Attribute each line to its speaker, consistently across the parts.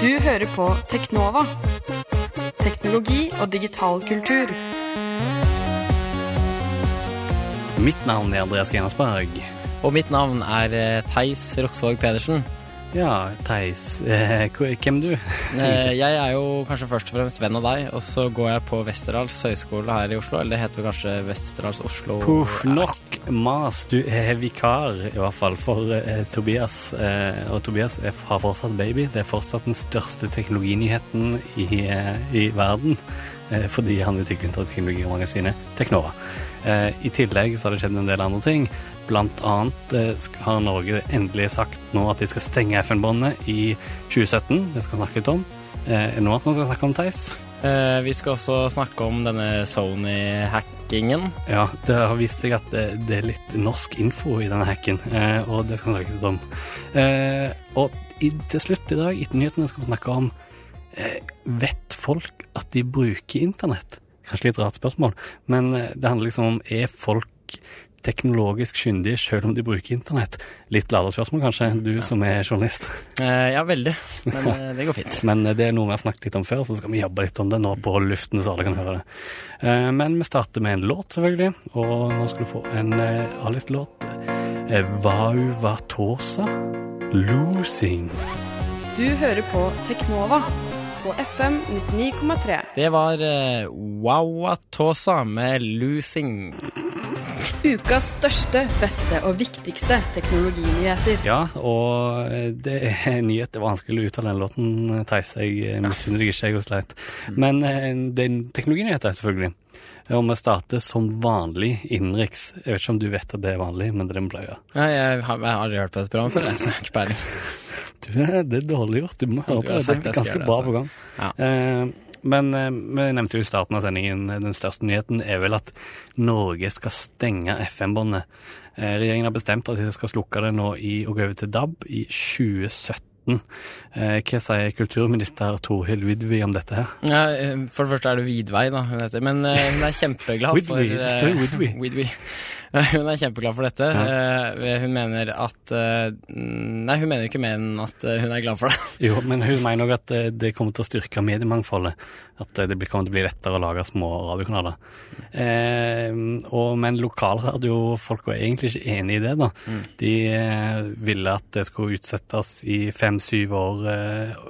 Speaker 1: Du hører på Teknova. Teknologi og digital kultur.
Speaker 2: Mitt navn er Andreas Grenasberg.
Speaker 3: Og mitt navn er eh, Theis Roksvåg Pedersen.
Speaker 2: Ja, Theis, eh, hvem du?
Speaker 3: Eh, Jeg er jo kanskje først og fremst venn av deg, og så går jeg på Westerdals høgskole her i Oslo. Eller det heter vel kanskje Westerdals Oslo
Speaker 2: Puff, nok mas. Du er vikar, i hvert fall, for eh, Tobias. Eh, og Tobias er, har fortsatt baby. Det er fortsatt den største teknologinyheten i, i verden. Eh, fordi han utvikler teknologimagasinet Teknova. Eh, I tillegg så har det skjedd en del andre ting. Blant annet eh, har Norge endelig sagt nå at de skal stenge FN-båndet i 2017. Det skal vi snakke litt om. Eh, er det noe annet man skal snakke om, Theis?
Speaker 3: Eh, Vi skal også snakke om denne Sony-hackingen.
Speaker 2: Ja, det har vist seg at det, er litt norsk info i denne hacken, og det skal vi snakke litt om. Og til slutt i dag, etter nyhetene, skal vi snakke om Vet folk at de bruker internett? Kanskje litt rart spørsmål, men det handler liksom om er folk teknologisk kyndige selv om de bruker internett? Litt laderspørsmål kanskje, du som er journalist.
Speaker 3: Eh, Ja, veldig. Men eh, det går fint.
Speaker 2: Men eh, det er noe vi har snakket litt om før, så skal vi jobbe litt om det nå på luften, så alle kan høre det. Eh, Men vi starter med en låt, selvfølgelig. Og nå skal du få en eh, A-list-låt. Vauvatosa 'Losing'.
Speaker 1: Du hører på Teknova på FM 99,3.
Speaker 3: Det var eh, Wawatosa med 'Losing'.
Speaker 1: Ukas største, beste og viktigste teknologinyheter.
Speaker 2: Ja, og eh, det er nyhet. Det er vanskelig å uttale den låten, Theis. Jeg eh, misunner deg ikke, jeg og leit. Men eh, det er en teknologinyhet, selvfølgelig. Og vi starter som vanlig innenriks. Jeg vet ikke om du vet at det er vanlig, men det er en bløye.
Speaker 3: Ja, jeg, har, jeg har aldri hørt på dette programmet før, jeg, så jeg har ikke peiling.
Speaker 2: Du, det er dårlig gjort. Du må høre på det. Det er ganske bra
Speaker 3: altså.
Speaker 2: program.
Speaker 3: Ja.
Speaker 2: Eh, men eh, vi nevnte jo i starten av sendingen eh, den største nyheten er vel at Norge skal stenge FM-båndet. Eh, regjeringen har bestemt at de skal slukke det nå i, og gå over til DAB i 2017. Eh, hva sier kulturminister Torhild Vidvi om dette her?
Speaker 3: Ja, for det første er det Vidvei, da, hun heter. Men hun er kjempeglad for
Speaker 2: Widway,
Speaker 3: Hun er kjempeglad for dette. Eh, Hun mener at eh, Nei, hun mener ikke mer enn at eh, hun er glad for det.
Speaker 2: Jo, men hun mener òg at det kommer til å styrke mediemangfoldet. At det kommer til å bli lettere å lage små radiokanaler. Eh, og, men lokalradiofolk var egentlig ikke enig i det, da. De eh, ville at det skulle utsettes i fem-syv år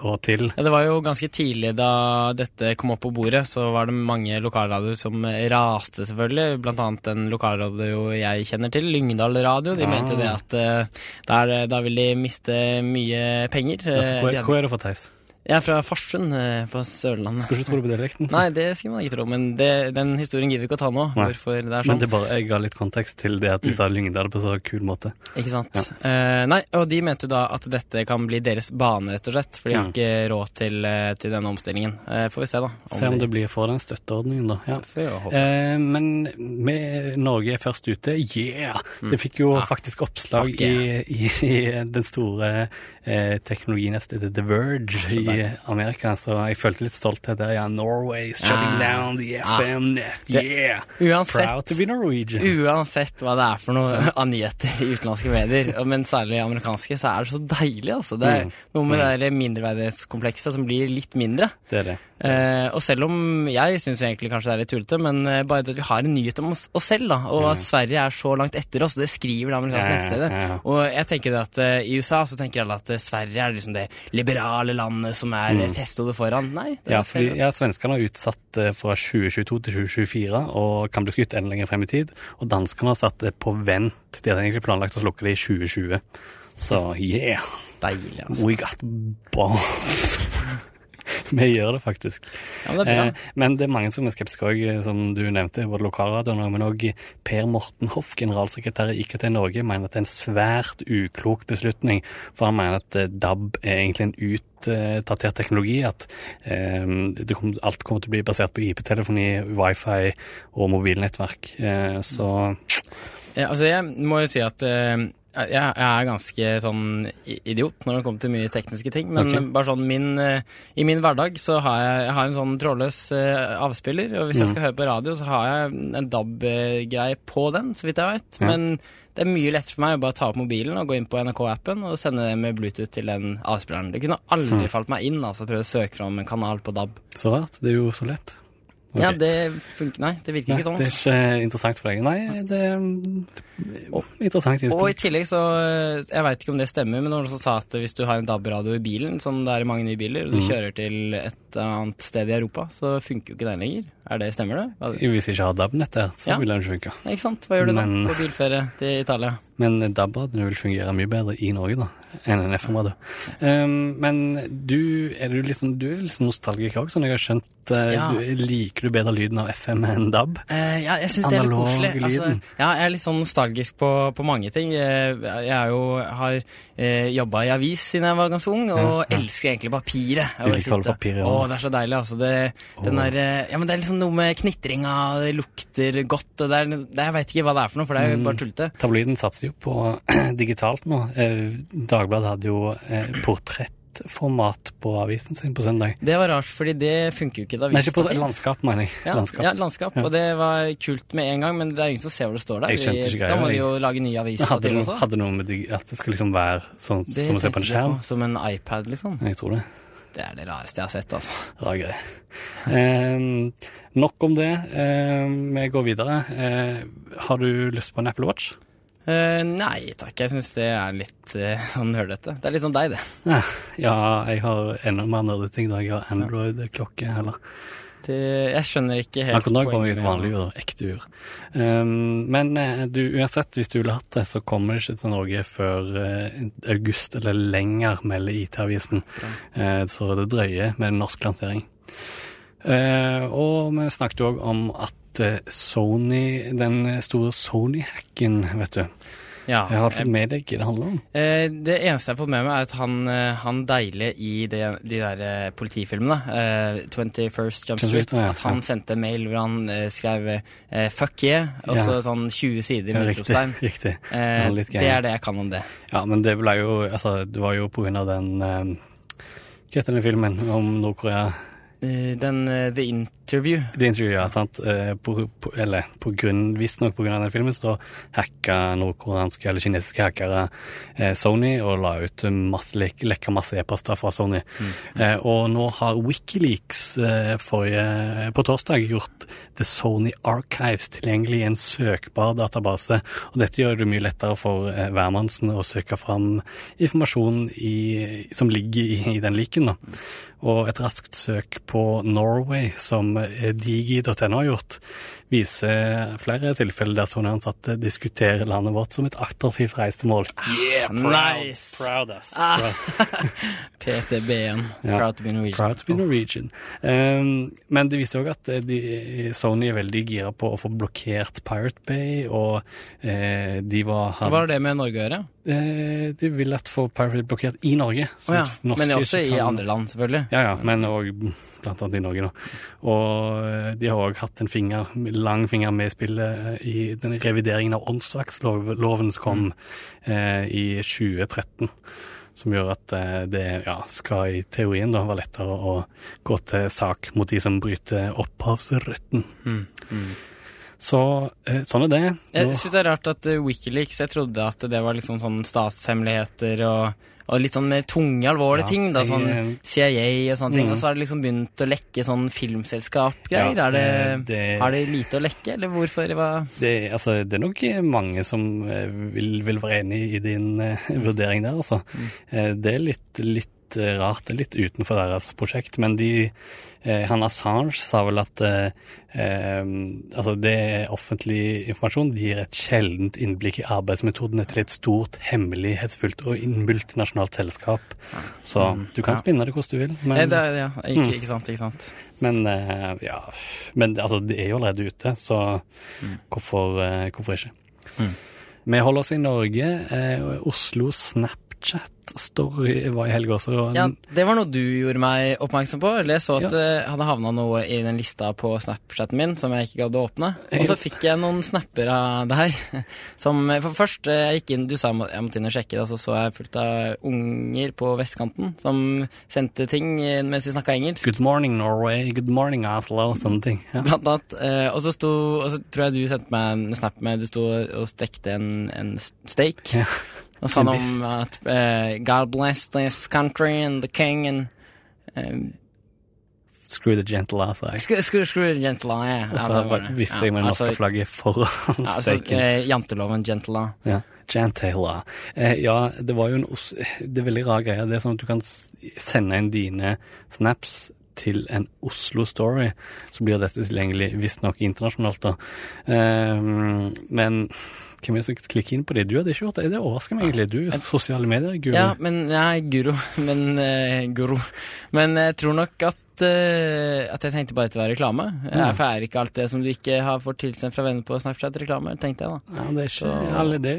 Speaker 2: og til.
Speaker 3: Ja, det var jo ganske tidlig da dette kom opp på bordet, så var det mange lokalradioer som raste, selvfølgelig. Blant annet en lokalradio jeg kjenner til, Lyngdal Radio. De
Speaker 2: ja.
Speaker 3: mente jo det at eh, der, da vil de miste mye penger. Eh,
Speaker 2: Hva, er det for Theis?
Speaker 3: Jeg er fra Farsund eh, på Sørlandet.
Speaker 2: Skal ikke tro det på dialekten.
Speaker 3: Nei, det skulle man ikke tro, men det, den historien gidder vi ikke å ta nå.
Speaker 2: Nei.
Speaker 3: Hvorfor det er sånn.
Speaker 2: Men det er bare, jeg ga litt kontekst til det at du sa Lyngdal på så kul måte.
Speaker 3: Ikke sant. Eh, nei, og de mente jo da at dette kan bli deres bane, rett og slett. For de har
Speaker 2: Mm.
Speaker 3: ikke råd til, eh, til denne omstillingen. Uh, får vi se, da.
Speaker 2: Se om det blir for den støtteordningen, da. Ja.
Speaker 3: Får jeg håpe.
Speaker 2: Uh, men med Norge er først ute. Yeah! Det fikk jo
Speaker 3: Ja.
Speaker 2: faktisk oppslag
Speaker 3: Fuck
Speaker 2: i, i, i den store eh, teknologinettstedet The Verge i. Amerika, så jeg følte litt stolthet der. Ja, Norway is shutting
Speaker 3: Ah.
Speaker 2: down the
Speaker 3: Ah.
Speaker 2: FM net.
Speaker 3: Det-
Speaker 2: Yeah!
Speaker 3: Uansett
Speaker 2: Proud to be Norwegian.
Speaker 3: Uansett hva det er for noe av nyheter i utenlandske medier, men særlig amerikanske, så er det så deilig, altså. Det er
Speaker 2: Mm.
Speaker 3: noe med det der mindreverdighetskomplekset som blir litt mindre.
Speaker 2: Det er det.
Speaker 3: Eh, og selv om jeg syns egentlig kanskje det er litt tullete, men eh, bare det at vi har en nyhet om oss, oss selv, da, og at Sverige er så langt etter oss, det skriver det amerikanske nettstedet. Og jeg tenker det at eh, i USA så tenker alle at eh, Sverige er liksom det liberale landet som er mm. testhodet foran. Nei. det
Speaker 2: Ja, fordi ja, svenskene har utsatt eh, fra 2022 til 2024 og kan bli skutt enda lenger frem i tid. Og danskene har satt det på vent. De hadde egentlig planlagt å slukke det i 2020. Så yeah,
Speaker 3: Deilig, altså.
Speaker 2: we got balls. Vi gjør det faktisk.
Speaker 3: Ja, men det er.
Speaker 2: Eh, men det er mange som er skeptiske òg, som du nevnte, både lokalradioene, men òg Per Morten Hoff, generalsekretær i IKT Norge, mener at det er en svært uklok beslutning. For han mener at eh, DAB er egentlig en utdatert teknologi. At eh, det kom, alt kommer til å bli basert på IP-telefoni, wifi og mobilnettverk. Eh, så
Speaker 3: Ja, altså jeg må jo si at eh, Jeg, jeg er ganske sånn idiot når det kommer til mye tekniske ting. Men
Speaker 2: okay.
Speaker 3: bare sånn min, eh, i min hverdag så har jeg, jeg har en sånn trådløs eh, avspiller. Og hvis jeg
Speaker 2: Mm.
Speaker 3: skal høre på radio, så har jeg en DAB-greie på den, så vidt jeg vet.
Speaker 2: Ja.
Speaker 3: Men det er mye lettere for meg å bare ta opp mobilen og gå inn på NRK-appen og sende det med Bluetooth til den avspilleren. Det kunne aldri
Speaker 2: Mm.
Speaker 3: falt meg inn altså prøve å søke fram en kanal på DAB.
Speaker 2: Så rart. Det er jo så lett. Ok.
Speaker 3: Ja, det funker Nei, det virker
Speaker 2: Nei,
Speaker 3: ikke sånn.
Speaker 2: det er ikke interessant for deg. Nei, det er mm, interessant
Speaker 3: Og i tillegg så eh, Jeg veit ikke om det stemmer, men noen som sa at hvis du har en DAB-radio i bilen, som det er i mange nye biler, og du
Speaker 2: mm.
Speaker 3: kjører til et eller annet sted i Europa, så funker jo ikke den lenger. Er det, Stemmer det?
Speaker 2: Hvis jeg ikke har DAB-nettet, så
Speaker 3: Ja.
Speaker 2: ville den ikke funke.
Speaker 3: Ikke sant? Hva gjør du
Speaker 2: Men-
Speaker 3: da på bilferie til Italia?
Speaker 2: Men DAB-radioen vil fungere mye bedre i Norge da, enn en FM-radio. Um, men du er du liksom, du er liksom nostalgiker òg, sånn jeg har skjønt. eh,
Speaker 3: Ja.
Speaker 2: Du, liker du bedre lyden av FM enn DAB?
Speaker 3: Uh, ja, jeg syns det er litt koselig. Altså, ja, jeg er litt sånn nostalgisk på, på mange ting. Eh, Jeg er jo, har eh, jobba i avis siden jeg var ganske ung, og
Speaker 2: Ja, ja.
Speaker 3: elsker egentlig papiret.
Speaker 2: Du liker å
Speaker 3: holde
Speaker 2: papiret ja.
Speaker 3: Å, det er så deilig, altså. Det, den der, eh, ja, men det er liksom noe med knitringa, det lukter godt. Det er, det, jeg veit ikke hva det er for noe, for det er jo
Speaker 2: Mm.
Speaker 3: bare tullete.
Speaker 2: Tabloiden satser jo på digitalt nå. Eh, Dagbladet hadde jo portrett portrettformat på avisen sin på søndag.
Speaker 3: Det var rart, fordi det funker jo ikke
Speaker 2: Nei, ikke på landskap, mener jeg.
Speaker 3: Ja,
Speaker 2: landskap.
Speaker 3: ja, landskap.
Speaker 2: Ja.
Speaker 3: Og det var kult med en gang, men det er ingen som ser hvor det står der.
Speaker 2: Jeg skjønte ikke
Speaker 3: da må
Speaker 2: vi
Speaker 3: jo lage nye aviser
Speaker 2: hadde,
Speaker 3: til
Speaker 2: noe,
Speaker 3: også.
Speaker 2: hadde noe med at det skal liksom være sånn
Speaker 3: Det
Speaker 2: som å se på en skjerm?
Speaker 3: på, Som en iPad, liksom.
Speaker 2: Jeg tror det.
Speaker 3: Det er det rareste jeg har sett, altså.
Speaker 2: Rar greie. Eh, nok om det. Eh, vi går videre. Eh, har du lyst på en Apple Watch?
Speaker 3: Eh, nei takk, jeg syns det er litt uh, sånn nerdete. Det er litt sånn deg, det.
Speaker 2: Ja, jeg har enda mer nerdeting da jeg har Android-klokke heller.
Speaker 3: Det. Jeg skjønner ikke helt
Speaker 2: poenget. går
Speaker 3: poenget
Speaker 2: jeg et vanlig ur, ekte ur. Um, men eh, du, uansett, hvis du ville hatt det, så kommer det ikke til Norge før uh, august eller lenger, melder IT-avisen. Uh, så det drøyer med en norsk lansering. Uh, og vi snakket òg om at Sony, den store Sony-hacken, vet du.
Speaker 3: Ja,
Speaker 2: Jeg har fått med deg hva det handler om.
Speaker 3: Eh, det eneste jeg har fått med meg, er at han, eh, han deilige i det, de der eh, politifilmene, eh, 21st Jump Street,
Speaker 2: ja,
Speaker 3: at han
Speaker 2: ja.
Speaker 3: sendte mail hvor han eh, skrev 'fuck yeah', og så sånn 20 sider med
Speaker 2: riktig.
Speaker 3: utropstegn.
Speaker 2: riktig. Litt
Speaker 3: det er det jeg kan om det.
Speaker 2: Ja, men det ble jo Altså, det var jo på grunn av den Hva heter den filmen om Nord-Korea?
Speaker 3: Den The The Interview
Speaker 2: Det intervjuet, ja, sant. Eh, På, på, eller på grunn, visstnok av den filmen, så hacka nordkoreanske eller kinesiske hackere eh, Sony og la ut masse, lek, lekka masse e-poster fra Sony. Eh, og nå har Wikileaks forrige, på torsdag gjort The Sony Archives tilgjengelig i en søkbar database. Og dette gjør det mye lettere for hvermannsen å søke fram informasjon i, som ligger i, i den liken. Da. Og et raskt søk på Norway, som eh, digi.no har gjort, viser flere tilfeller der Sony ansatte diskuterer landet vårt som et attraktivt reisemål. Yeah,
Speaker 3: nice.
Speaker 2: Proud.
Speaker 3: Ah. PTB-en.
Speaker 2: Ja.
Speaker 3: Proud to be Norwegian.
Speaker 2: Proud to be Norwegian. Um, men det viser òg at eh, de, Sony er veldig gira på å få blokkert Pirate Bay, og eh, de var
Speaker 3: Hva har det med Norge å gjøre?
Speaker 2: eh, De vil at få Pirate Bay blokkert i Norge. Sånn
Speaker 3: ja.
Speaker 2: norske
Speaker 3: Men også i
Speaker 2: kan-
Speaker 3: andre land, selvfølgelig.
Speaker 2: Ja, ja, men òg blant annet i Norge, da. Og eh, de har òg hatt en finger, lang finger med i spillet i den revideringen av åndsverksloven som kom eh, i 2013. Som gjør at eh, det ja, skal i teorien da være lettere å gå til sak mot de som bryter opphavsretten.
Speaker 3: Mm. Mm.
Speaker 2: Så eh, sånn er det.
Speaker 3: Jeg syns det er rart at eh, Wikileaks Jeg trodde at det var liksom sånn statshemmeligheter og, og litt sånn med tunge, alvorlige
Speaker 2: Ja,
Speaker 3: ting. da
Speaker 2: jeg-
Speaker 3: Sånn CIA og sånne ting.
Speaker 2: Mm.
Speaker 3: Og så har det liksom begynt å lekke sånn filmselskap-greier.
Speaker 2: Ja,
Speaker 3: er, det,
Speaker 2: eh, det-
Speaker 3: er det lite å lekke, eller hvorfor? Hva?
Speaker 2: Det, altså, det er nok mange som eh, vil, vil være enig i din uh, vurdering der, altså. Mm. det er litt, litt eh, rart, litt utenfor deres prosjekt, men de eh, Han Assange sa vel at eh, eh, altså det er offentlig informasjon. Det gir et sjeldent innblikk i arbeidsmetodene til et stort, hemmelighetsfullt og multinasjonalt selskap. Så du kan spinne det hvordan du vil,
Speaker 3: Eh,
Speaker 2: men,
Speaker 3: det, er- ja, ikke,
Speaker 2: Mm.
Speaker 3: ikke sant, ikke sant.
Speaker 2: men eh, ja Men altså, det er jo allerede ute, så hvorfor, eh, hvorfor ikke?
Speaker 3: Mm.
Speaker 2: Vi holder oss i Norge. Eh, Oslo Snapchat-story var i helga også.
Speaker 3: Ja, det var noe du gjorde meg oppmerksom på. Eller jeg så at det hadde havna noe i den lista på Snapchaten min som jeg ikke gadd å åpne. Og så fikk jeg noen snapper av deg. Som, for først, eh, jeg gikk inn, du sa jeg måtte inn og sjekke det, og så så jeg fullt av unger på vestkanten som sendte ting mens de snakka engelsk.
Speaker 2: Good morning Norway, good morning Oslo, sånne ting. Ja.
Speaker 3: Blant annet. eh, Og så sto Og så tror jeg du sendte meg en snap med Du sto og stekte en, en steak.
Speaker 2: Ja.
Speaker 3: Og sa om at uh, God bless this country and the king and eh,
Speaker 2: Screw the gentle ass, jeg.
Speaker 3: screw, screw the gentle ass, ja.
Speaker 2: Og så
Speaker 3: det
Speaker 2: bare
Speaker 3: det.
Speaker 2: vifter jeg med
Speaker 3: Ja,
Speaker 2: norske
Speaker 3: altså-
Speaker 2: flagget foran
Speaker 3: Ja, altså,
Speaker 2: steiken.
Speaker 3: eh, janteloven gentle ass.
Speaker 2: Ja. Jantela. Eh, ja, det var jo en Det er veldig rar greie. Det er sånn at du kan sende inn dine snaps til en Oslo Story, så blir dette tilgjengelig visstnok internasjonalt, da. Eh, men hvem er det som klikker inn på det? Du hadde ikke gjort det. Det overrasker meg egentlig. Du sosiale medier-guru.
Speaker 3: Ja, men er guro. Men uh, guru. Men jeg tror nok at eh, At jeg tenkte bare til å være reklame. Jeg feirer er ikke alt det som du ikke har fått tilsendt fra venner på Snapchat reklame, tenkte jeg da.
Speaker 2: Ja, det er ikke
Speaker 3: Så-
Speaker 2: alle det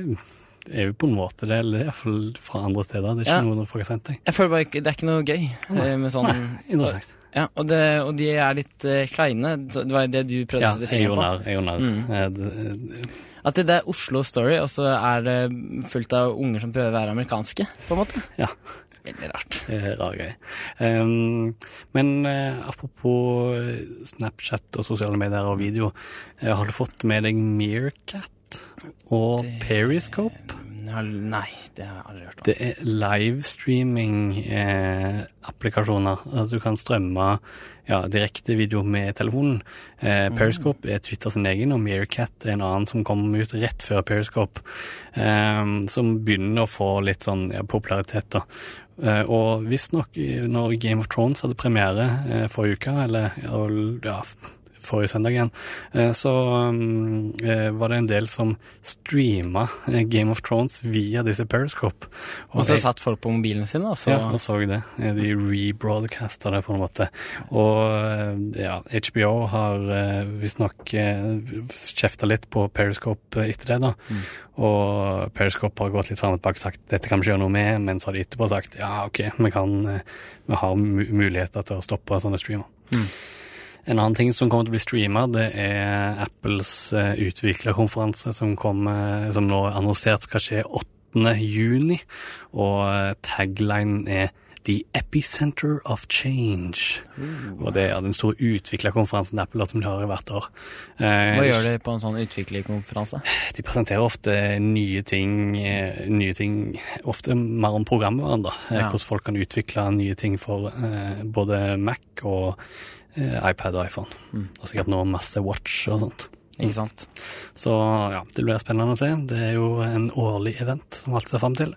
Speaker 2: er jo på en måte det, eller det er iallfall fra andre steder. Det er ikke
Speaker 3: Ja.
Speaker 2: noe folk har sendt deg.
Speaker 3: Jeg føler bare ikke Det er ikke noe gøy Nei. med sånn
Speaker 2: Interessant.
Speaker 3: Ja, og, det, og de er litt uh, kleine. Det var det du prøvde
Speaker 2: Ja,
Speaker 3: å sette fingeren på.
Speaker 2: Ja, Jeg gjorde narr.
Speaker 3: At det, det er Oslo Story, og så er det fullt av unger som prøver å være amerikanske, på en måte.
Speaker 2: Ja.
Speaker 3: Veldig rart.
Speaker 2: Rar greie. Um, men uh, apropos eh, Snapchat og sosiale medier og video, uh, har du fått med deg Meerkat og Periscope?
Speaker 3: Nei, det har jeg aldri hørt om.
Speaker 2: Det er livestreaming-applikasjoner. altså du kan strømme ja, direkte video med telefonen. Eh, Periscope er Twitter sin egen, og Meerkat er en annen som kom ut rett før Periscope. Eh, som begynner å få litt sånn ja, popularitet, da. Eh, og visstnok eh, når Game of Thrones hadde premiere eh, forrige uke, eller ja, forrige søndag igjen, eh, så um, eh, var det en del som streama eh, Game of Thrones via disse Periscope.
Speaker 3: Og så
Speaker 2: jeg-
Speaker 3: satt folk på mobilen sin, da, så
Speaker 2: ja, og så det. De rebroadcasta det på en måte. Og ja, HBO har visstnok kjefta litt på Periscope etter det, da.
Speaker 3: Mm.
Speaker 2: Og Periscope har gått litt fram og tilbake og sagt dette kan vi ikke gjøre noe med, men så har de etterpå sagt ja, OK, vi kan Vi har mu muligheter til å stoppe sånne streamer.
Speaker 3: Mm.
Speaker 2: En annen ting som kommer til å bli streama, det er Apples uh, utviklerkonferanse som, kommer- som nå er annonsert skal skje 8. juni. Og taglinen tagline er The Epicenter of Change. Og det er den store utviklerkonferansen Apple som de har hvert år. Eh,
Speaker 3: Hva gjør de på en sånn utviklerkonferanse?
Speaker 2: de presenterer ofte nye ting, eh, nye ting ofte mer om programvaren, da. Eh,
Speaker 3: Ja.
Speaker 2: Hvordan folk kan utvikle nye ting for eh, både Mac og eh, iPad og iPhone.
Speaker 3: Mm.
Speaker 2: Og sikkert nå masse Watch og sånt.
Speaker 3: Ikke sant?
Speaker 2: Så ja, det blir spennende å se. Det er jo en årlig event som alt ser fram til.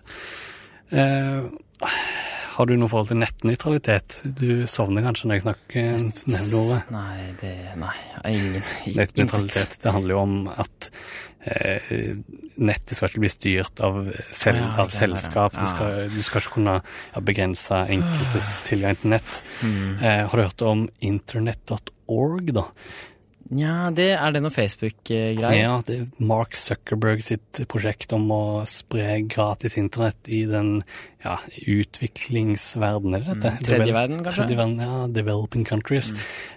Speaker 2: Eh, har du noe forhold til nettnøytralitet? Du sovner kanskje når jeg snakker nevner ordet.
Speaker 3: Nei, det Nei, ingen.
Speaker 2: Nettnøytralitet, det handler jo om at eh, nettet skal ikke bli styrt av, selv,
Speaker 3: Ja,
Speaker 2: av selskap.
Speaker 3: Ja.
Speaker 2: Du, skal, du skal ikke kunne ja, begrense enkeltes tilgang til nett.
Speaker 3: Mm.
Speaker 2: Eh, har du hørt om internett.org, da?
Speaker 3: Ja, det er det noe Facebook-greier?
Speaker 2: Ja, det er Mark Zuckerberg sitt prosjekt om å spre gratis internett i den ja, utviklingsverdenen, eller det dette?
Speaker 3: Mm, tredje verden, kanskje?
Speaker 2: Tredje verden, ja. Developing countries.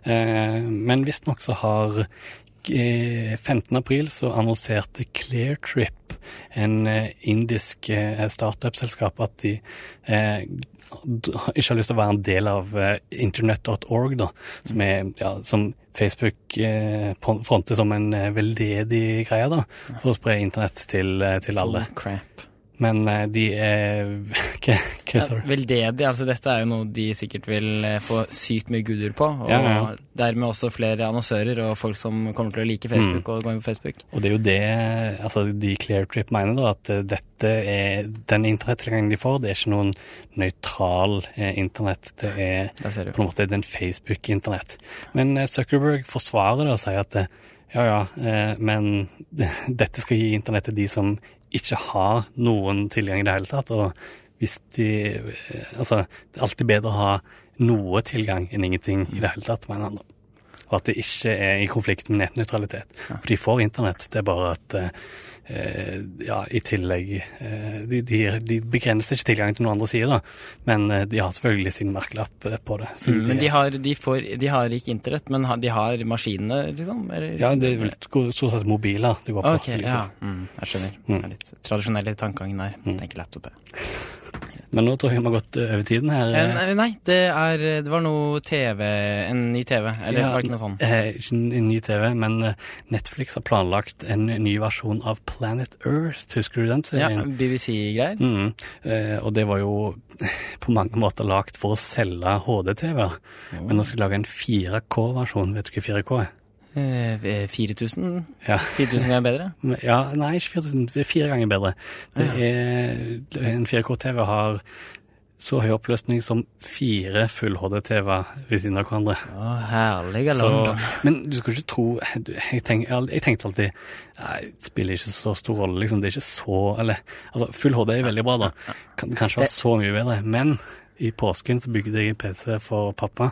Speaker 2: Eh, men visstnok så har eh, 15. april så annonserte Cleartrip, en eh, indisk eh, startup-selskap, at de eh, ikke har lyst til å være en del av eh, internett.org, som, ja, som Facebook eh, fronter som en eh, veldedig greie, da, for å spre internett til, eh, til alle.
Speaker 3: Oh, crap.
Speaker 2: Men eh, de er Hva sa
Speaker 3: Ja, veldedig, altså dette er jo noe de sikkert vil eh, få sykt mye goodwill på. Og
Speaker 2: Ja, ja.
Speaker 3: dermed også flere annonsører og folk som kommer til å like Facebook
Speaker 2: Mm.
Speaker 3: og gå inn på Facebook.
Speaker 2: Og det er jo det altså de Cleartrip mener, da, at eh, dette er den internettilgangen de får, det er ikke noen nøytral internett. Det er på en måte den Facebook-internett. Men Zuckerberg forsvarer det og sier at ja ja, men dette skal gi internett til de som ikke har noen tilgang i det hele tatt. Og hvis de eh, Altså, det er alltid bedre å ha noe tilgang enn ingenting i det hele tatt, mener han da. Og at det ikke er i konflikt med nettnøytralitet. For de får internett, det er bare at eh, ja, i tillegg eh, de, de, de, begrenser ikke tilgang til noen andre sider, da. Men eh, de har selvfølgelig sin merkelapp eh, på det.
Speaker 3: Mm, men de har, de, får, de har, ikke internett, men de har maskinene, liksom? Eller?
Speaker 2: Ja, det er vel stort sett mobiler det går på.
Speaker 3: Okay, liksom. ja. Mm, jeg skjønner. Mm. Det er litt tradisjonelle tankegangen der. Mm. Tenker laptop.
Speaker 2: Men nå tror jeg vi har gått over tiden her.
Speaker 3: Eh, nei, det, er, det var noe TV, en ny TV, eller ja, var det ikke noe sånt?
Speaker 2: Eh, ikke en ny TV, men eh, Netflix har planlagt en ny versjon av Planet Earth, husker du den
Speaker 3: serien? Ja, BBC-greier.
Speaker 2: Mm, eh, og det var jo på mange måter lagt for å selge HD-TV-er, oh. men nå skal de lage en 4K-versjon, vet du hva 4K er?
Speaker 3: 4000? Eh, ja. 4000 ganger bedre?
Speaker 2: Ja, nei, ikke 4000. Det er fire ganger bedre. Det er, en 4K-TV har så høy oppløsning som fire full-HD-TV ved siden av hverandre.
Speaker 3: Å, herlige London.
Speaker 2: Men du skulle ikke tro Jeg, tenk, jeg tenkte alltid nei, Det spiller ikke så stor rolle, liksom. Det er ikke så Eller altså, full HD er veldig bra, da. Kan kanskje være så mye bedre. Men i påsken så bygde jeg en PC for pappa,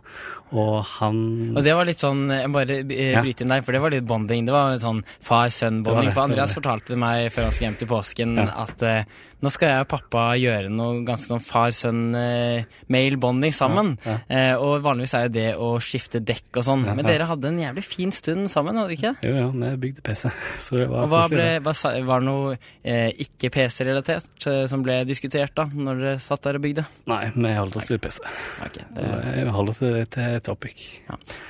Speaker 2: og han
Speaker 3: Og det var litt sånn Jeg bare eh, bryter inn der, for det var litt bonding. Det var sånn far-sønn-bonding. For Andreas fortalte meg før han skulle hjem til påsken ja. at uh, nå skal jeg og pappa gjøre noe ganske sånn far-sønn-mail-bonding eh, sammen. Ja, ja. Eh, og vanligvis er jo det å skifte dekk og sånn. Ja, Men dere hadde en jævlig fin stund sammen, hadde dere ikke
Speaker 2: Jo, ja, vi bygde PC.
Speaker 3: Så det var og hva ble, hva, Var det noe eh, ikke PC-relatert eh, som ble diskutert da, når dere satt der og bygde?
Speaker 2: Nei, vi holdt oss til PC. Okay, det... Vi holdt oss til topic.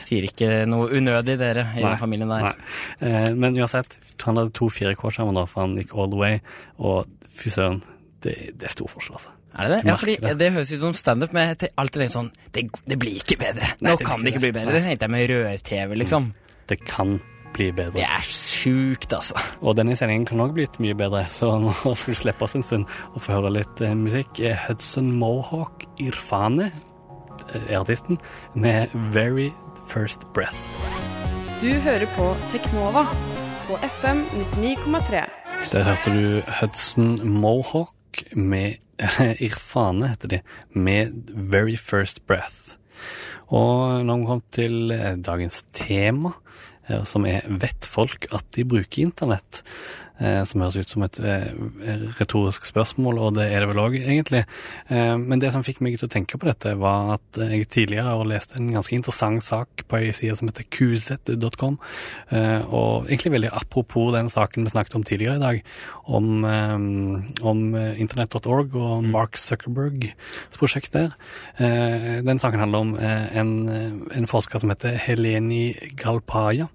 Speaker 3: Sier ikke noe unødig, dere i den familien der.
Speaker 2: Nei. Eh, men uansett, han hadde to 4K-skjermer da, for han gikk all the way. Og fy søren, det, det, er stor forskjell, altså.
Speaker 3: Er det det? Ja, fordi det, det høres ut som standup, men jeg alltid sånn det, det, blir ikke bedre. Nei, Nå kan det ikke bli bedre. Det tenkte jeg med rør-TV, liksom.
Speaker 2: Mm. Det kan bli bedre.
Speaker 3: Det er sjukt, altså.
Speaker 2: Og denne sendingen kan òg blitt mye bedre, så nå skal vi slippe oss en stund og få høre litt eh, musikk. Hudson Mohawk Irfane er eh, artisten, med Very First Breath.
Speaker 1: Du hører på Teknova på FM 99,3.
Speaker 2: Så hørte du Hudson Mohawk med Irfane, heter de, med Very First Breath. Og nå har vi kom til eh, dagens tema, eh, som er Vet folk at de bruker internett? Eh, som høres ut som et eh, retorisk spørsmål, og det er det vel òg, egentlig. Eh, men det som fikk meg til å tenke på dette, var at jeg tidligere har lest en ganske interessant sak på ei side som heter qz.com, og egentlig veldig apropos den saken vi snakket om tidligere i dag, om, om internett.org og mm. Mark Zuckerbergs prosjekt der. Den saken handler om en, en forsker som heter Heleni Galpaya,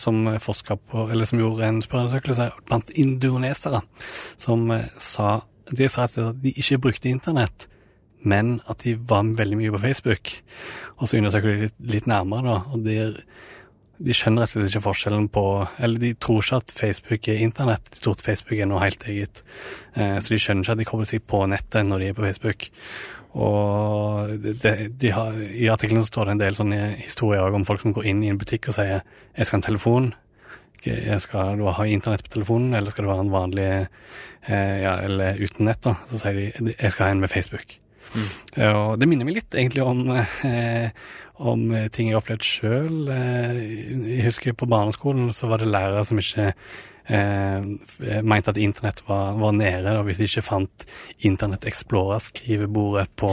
Speaker 2: som på, eller som gjorde en spørrende undersøkelse blant indonesere som eh, sa de sa at de ikke brukte internett, men at de var veldig mye på Facebook. Og så undersøker de litt, litt nærmere, da, og de, de skjønner rett og slett ikke forskjellen på Eller de tror ikke at Facebook er internett, de tror at Facebook er noe helt eget. Eh, så de skjønner ikke at de kobler seg på nettet når de er på Facebook. Og de, de har, I artikkelen står det en del sånne historier om folk som går inn i en butikk og sier 'jeg skal ha en telefon', skal du ha internett på telefonen, eller skal du ha en vanlig eh, ja, eller uten nett, da. Så sier de jeg skal ha en med Facebook. Mm. Og det minner meg litt egentlig om, eh, om ting jeg har opplevd sjøl. Eh, jeg husker på barneskolen så var det lærere som ikke eh, mente at internett var, var nede, og hvis de ikke fant Internett Explorer-skrivebordet på,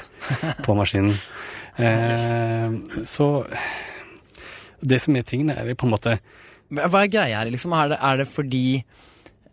Speaker 2: på maskinen. Eh, så det som er tingene, er på en måte
Speaker 3: hva er greia her, liksom? Er det, er det fordi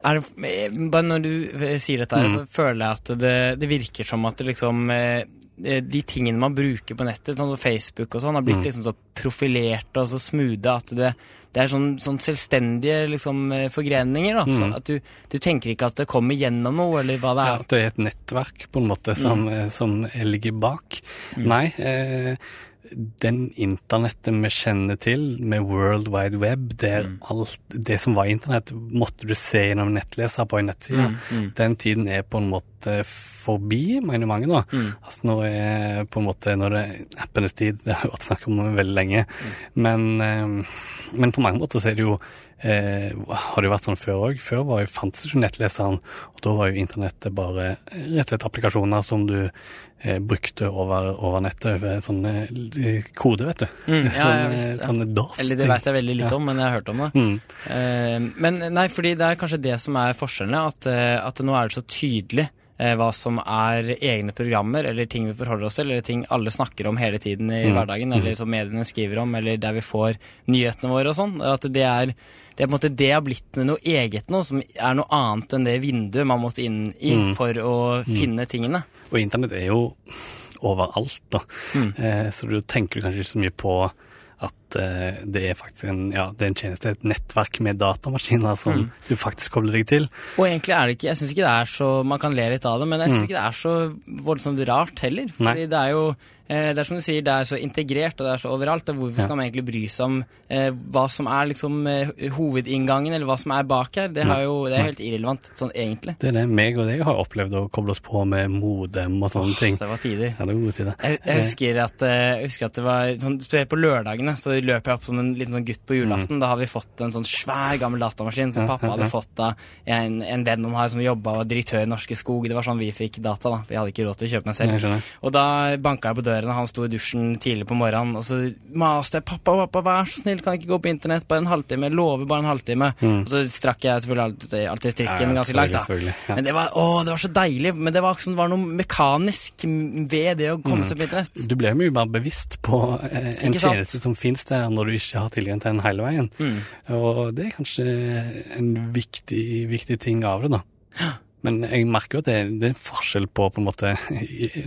Speaker 3: er det, bare når du eh, sier dette, her, mm. så føler jeg at det, det, virker som at det liksom eh, De tingene man bruker på nettet, sånn som Facebook og sånn, har blitt mm. liksom så profilerte og så smoothe at det, det er sånn, sånn selvstendige liksom, eh, forgreninger. da, mm. så at du, du, tenker ikke at det kommer gjennom noe, eller hva det er.
Speaker 2: Ja, At det er et nettverk på en måte som, mm. som ligger bak. Mm. Nei. Eh, den internettet vi kjenner til, med World Wide Web, der mm. alt det som var internett, måtte du se gjennom nettleser på en nettside. Mm, mm. Den tiden er på en måte forbi, mener mange nå. Mm. Altså nå er på en måte Nå er det appenes tid, det har vært snakk om veldig lenge. Mm. Men, eh, men, på mange måter så er det jo eh, har det jo vært sånn før òg. Før var jo, fantes ikke nettleseren, og da var jo internettet bare rett og slett applikasjoner som du brukte over, over nettet ved sånne eh, kode, vet du.
Speaker 3: Mm, ja, ja,
Speaker 2: sånne,
Speaker 3: visst, ja.
Speaker 2: sånne DOS.
Speaker 3: Eller det vet jeg veldig litt om, men jeg har hørt om det.
Speaker 2: Mm.
Speaker 3: Eh, men nei, fordi det er kanskje det som er forskjellene, at, eh, at nå er det så tydelig eh, hva som er egne programmer, eller ting vi forholder oss til, eller ting alle snakker om hele tiden i
Speaker 2: Mm.
Speaker 3: hverdagen, eller som mediene skriver om, eller der vi får nyhetene våre og sånn. At det er, det er på en måte det har blitt noe eget nå, som er noe annet enn det vinduet man måtte inn i
Speaker 2: Mm.
Speaker 3: for å finne tingene.
Speaker 2: Og internett er jo overalt, da.
Speaker 3: Mm.
Speaker 2: Eh, så du tenker kanskje ikke så mye på at uh, det er faktisk en, ja, det er en tjeneste, et nettverk med datamaskiner som
Speaker 3: Mm.
Speaker 2: du faktisk kobler deg til.
Speaker 3: Og egentlig er det ikke Jeg syns ikke det er så Man kan le litt av det, men jeg syns ikke det er så voldsomt rart heller.
Speaker 2: Nei.
Speaker 3: Det er jo Det er som du sier, det er så integrert, og det er så overalt. Og hvorfor skal man egentlig bry seg om eh, hva som er liksom eh, hovedinngangen, eller hva som er bak her? Det, har jo, det er helt irrelevant, sånn egentlig.
Speaker 2: Det er det meg og deg har opplevd å koble oss på med modem og sånne ting.
Speaker 3: Det var tider.
Speaker 2: Ja, det var gode tider.
Speaker 3: Jeg, jeg, husker at, eh, jeg husker at det var sånn, Spesielt på lørdagene så løp jeg opp som en liten sånn gutt på julaften. Da har vi fått en sånn svær gammel datamaskin som
Speaker 2: Mm.
Speaker 3: Pappa hadde fått av en, en venn om har som jobba og var direktør i Norske Skog. Det var sånn vi fikk data, da. Vi hadde ikke råd til å kjøpe den selv. Og da banka jeg på døren, og han sto i dusjen tidlig på morgenen, og så maste jeg 'Pappa, pappa, vær så snill, kan jeg ikke gå på internett bare en halvtime?' Lover bare en halvtime.
Speaker 2: Mm.
Speaker 3: Og så strakk jeg selvfølgelig alltid, alltid strikken ganske langt, da.
Speaker 2: Ja.
Speaker 3: Men det var, å, det var så deilig. Men det var, det var noe mekanisk ved det å komme
Speaker 2: Mm.
Speaker 3: seg på internett.
Speaker 2: Du blir mye mer bevisst på eh, en tjeneste som finnes der når du ikke har tilgang til den hele veien.
Speaker 3: Mm.
Speaker 2: Og det er kanskje en viktig, viktig ting av det, da. Men jeg merker jo at det, det er en forskjell på på en måte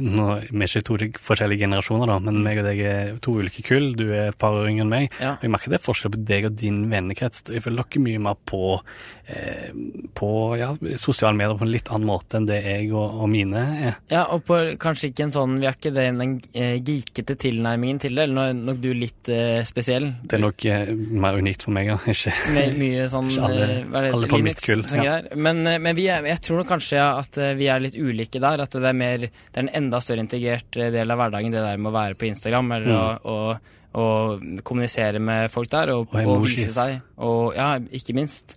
Speaker 2: nå, Vi er ikke to forskjellige generasjoner, da, men meg og deg er to ulike kull. Du er et par år yngre enn meg.
Speaker 3: Ja.
Speaker 2: Og jeg merker det er forskjell på deg og din vennekrets. Jeg føler dere mye mer på, eh, på ja, sosiale medier på en litt annen måte enn det jeg og, og mine er.
Speaker 3: Ja, og på kanskje ikke en sånn Vi har ikke den, den eh, geekete tilnærmingen til det. Eller nå er nok du litt eh, spesiell.
Speaker 2: Det er nok eh, mer unikt for meg, ja. Ikke
Speaker 3: Med mye sånn
Speaker 2: Ikke alle-
Speaker 3: eh,
Speaker 2: alle på
Speaker 3: Linux,
Speaker 2: mitt kull, ja.
Speaker 3: Men, men vi jeg tror nok kanskje at eh, vi er litt ulike der. At det er mer Det er en enda større integrert eh, del av hverdagen, det der med å være på Instagram eller å, å, å kommunisere med folk der og,
Speaker 2: Og
Speaker 3: og, vise seg. Og ja, ikke minst.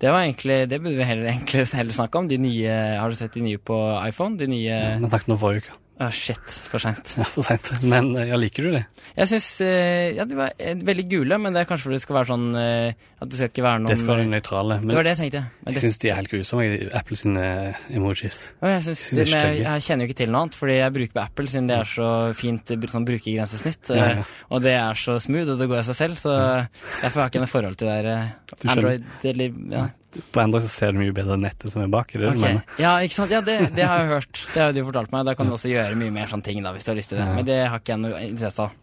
Speaker 3: Det var egentlig Det burde vi heller, egentlig heller snakke om. De nye Har du sett de nye på iPhone? De nye
Speaker 2: Ja, Men snakket om forrige uke.
Speaker 3: Å, shit, for seint.
Speaker 2: Ja, for sent. Men eh, ja, liker du det?
Speaker 3: Jeg syns eh, Ja, de var eh, veldig gule, men det er kanskje fordi det skal være sånn At det skal ikke være noen
Speaker 2: Det skal være nøytrale.
Speaker 3: Det var det jeg tenkte. Men
Speaker 2: jeg
Speaker 3: det,
Speaker 2: syns de er helt grusomme, Apple sine emojis.
Speaker 3: Ja, jeg, synes,
Speaker 2: de
Speaker 3: men jeg, jeg kjenner jo ikke til noe annet, fordi jeg bruker på Apple siden det er så fint sånn brukergrensesnitt.
Speaker 2: Ja, ja.
Speaker 3: Og det er så smooth, og det går av seg selv, så derfor har jeg ikke noe forhold til det der. Android eller ja.
Speaker 2: På Android så ser du mye bedre nettet som er bak. Det okay.
Speaker 3: Ok. Ja, ikke sant. Ja, det, det har jeg hørt. Det har du fortalt meg. Da kan du også gjøre mye mer sånne ting, da, hvis du har lyst til det.
Speaker 2: Ja.
Speaker 3: Men det har ikke jeg noe interesse av.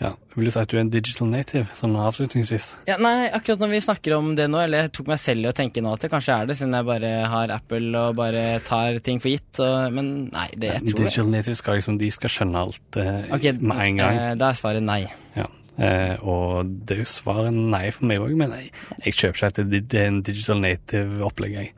Speaker 2: Ja. Vil du si at du er en digital native, sånn avslutningsvis?
Speaker 3: Ja, nei, akkurat når vi snakker om det nå, eller jeg tok meg selv i å tenke nå at det kanskje er det, siden jeg bare har Apple og bare tar ting for gitt, og, men nei, det jeg tror
Speaker 2: Digital natives skal liksom, de skal skjønne alt eh,
Speaker 3: okay,
Speaker 2: med en gang.
Speaker 3: eh, Da er svaret nei.
Speaker 2: Ja. Eh, og det er jo svaret nei for meg òg, men jeg, jeg kjøper ikke at det, det er en digital native-opplegg, jeg.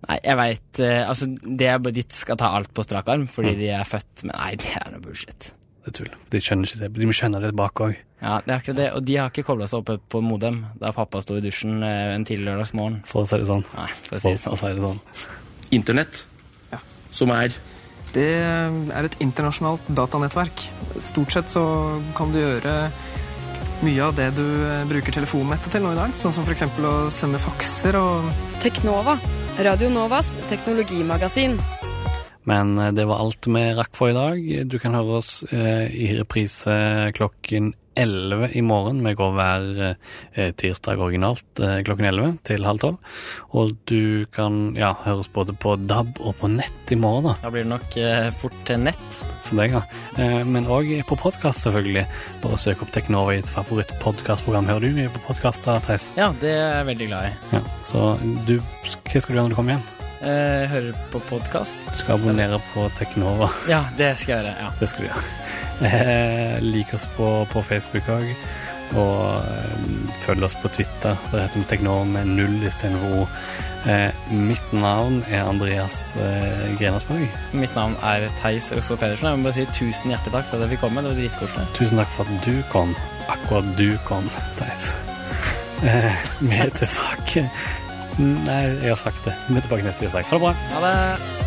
Speaker 3: Nei, jeg veit Altså, det er bare de skal ta alt på strak arm fordi de er født, men nei, det er noe bullshit.
Speaker 2: Det er tull. De skjønner ikke det. De må skjønne det bak òg.
Speaker 3: Ja, det er akkurat det, og de har ikke kobla seg opp på modem da pappa sto i dusjen eh, en tidlig lørdagsmorgen.
Speaker 2: For å si det sånn.
Speaker 3: Nei, for å si det sånn.
Speaker 2: å si det sånn.
Speaker 4: Internett, som er
Speaker 5: Det er et internasjonalt datanettverk. Stort sett så kan du gjøre mye av det du eh, bruker telefonnettet til nå i dag, sånn som f.eks. å sende fakser og
Speaker 1: Teknova, Radio Novas teknologimagasin.
Speaker 2: Men eh, det var alt vi rakk for i dag. Du kan høre oss eh, i reprise klokken 11 i morgen. Vi går hver tirsdag originalt klokken 11 til halv 12. Og du kan ja, høre oss både på DAB og på nett i morgen, da,
Speaker 3: Da blir det nok fort til nett.
Speaker 2: For deg. Ja. Eh, men òg på podkast, selvfølgelig. Bare søk opp Teknova i et favorittpodkastprogram. Hører du mye på podkaster, Theis?
Speaker 3: Ja, det er jeg veldig glad i.
Speaker 2: Ja. Så du, hva skal du gjøre når du kommer hjem?
Speaker 3: Eh, hører på podkast.
Speaker 2: Du skal abonnere på Teknova.
Speaker 3: Ja, det skal jeg gjøre. ja.
Speaker 2: Det skal du gjøre. Eh, lik oss på, på Facebook òg. Og eh, følg oss på Twitter. Det heter vi Teknova med null istedenfor O. Eh, mitt navn er Andreas eh, Grenersborg.
Speaker 3: Mitt navn er Theis Rosvold Pedersen. Jeg må bare si tusen hjertelig takk for at jeg fikk komme. Det var dritkoselig.
Speaker 2: Tusen takk for at du kom. Akkurat du kom, Theis. Eh, vi er tilbake Nei, jeg har sagt det. Vi er tilbake neste uke. Ha det bra.
Speaker 3: Ha det.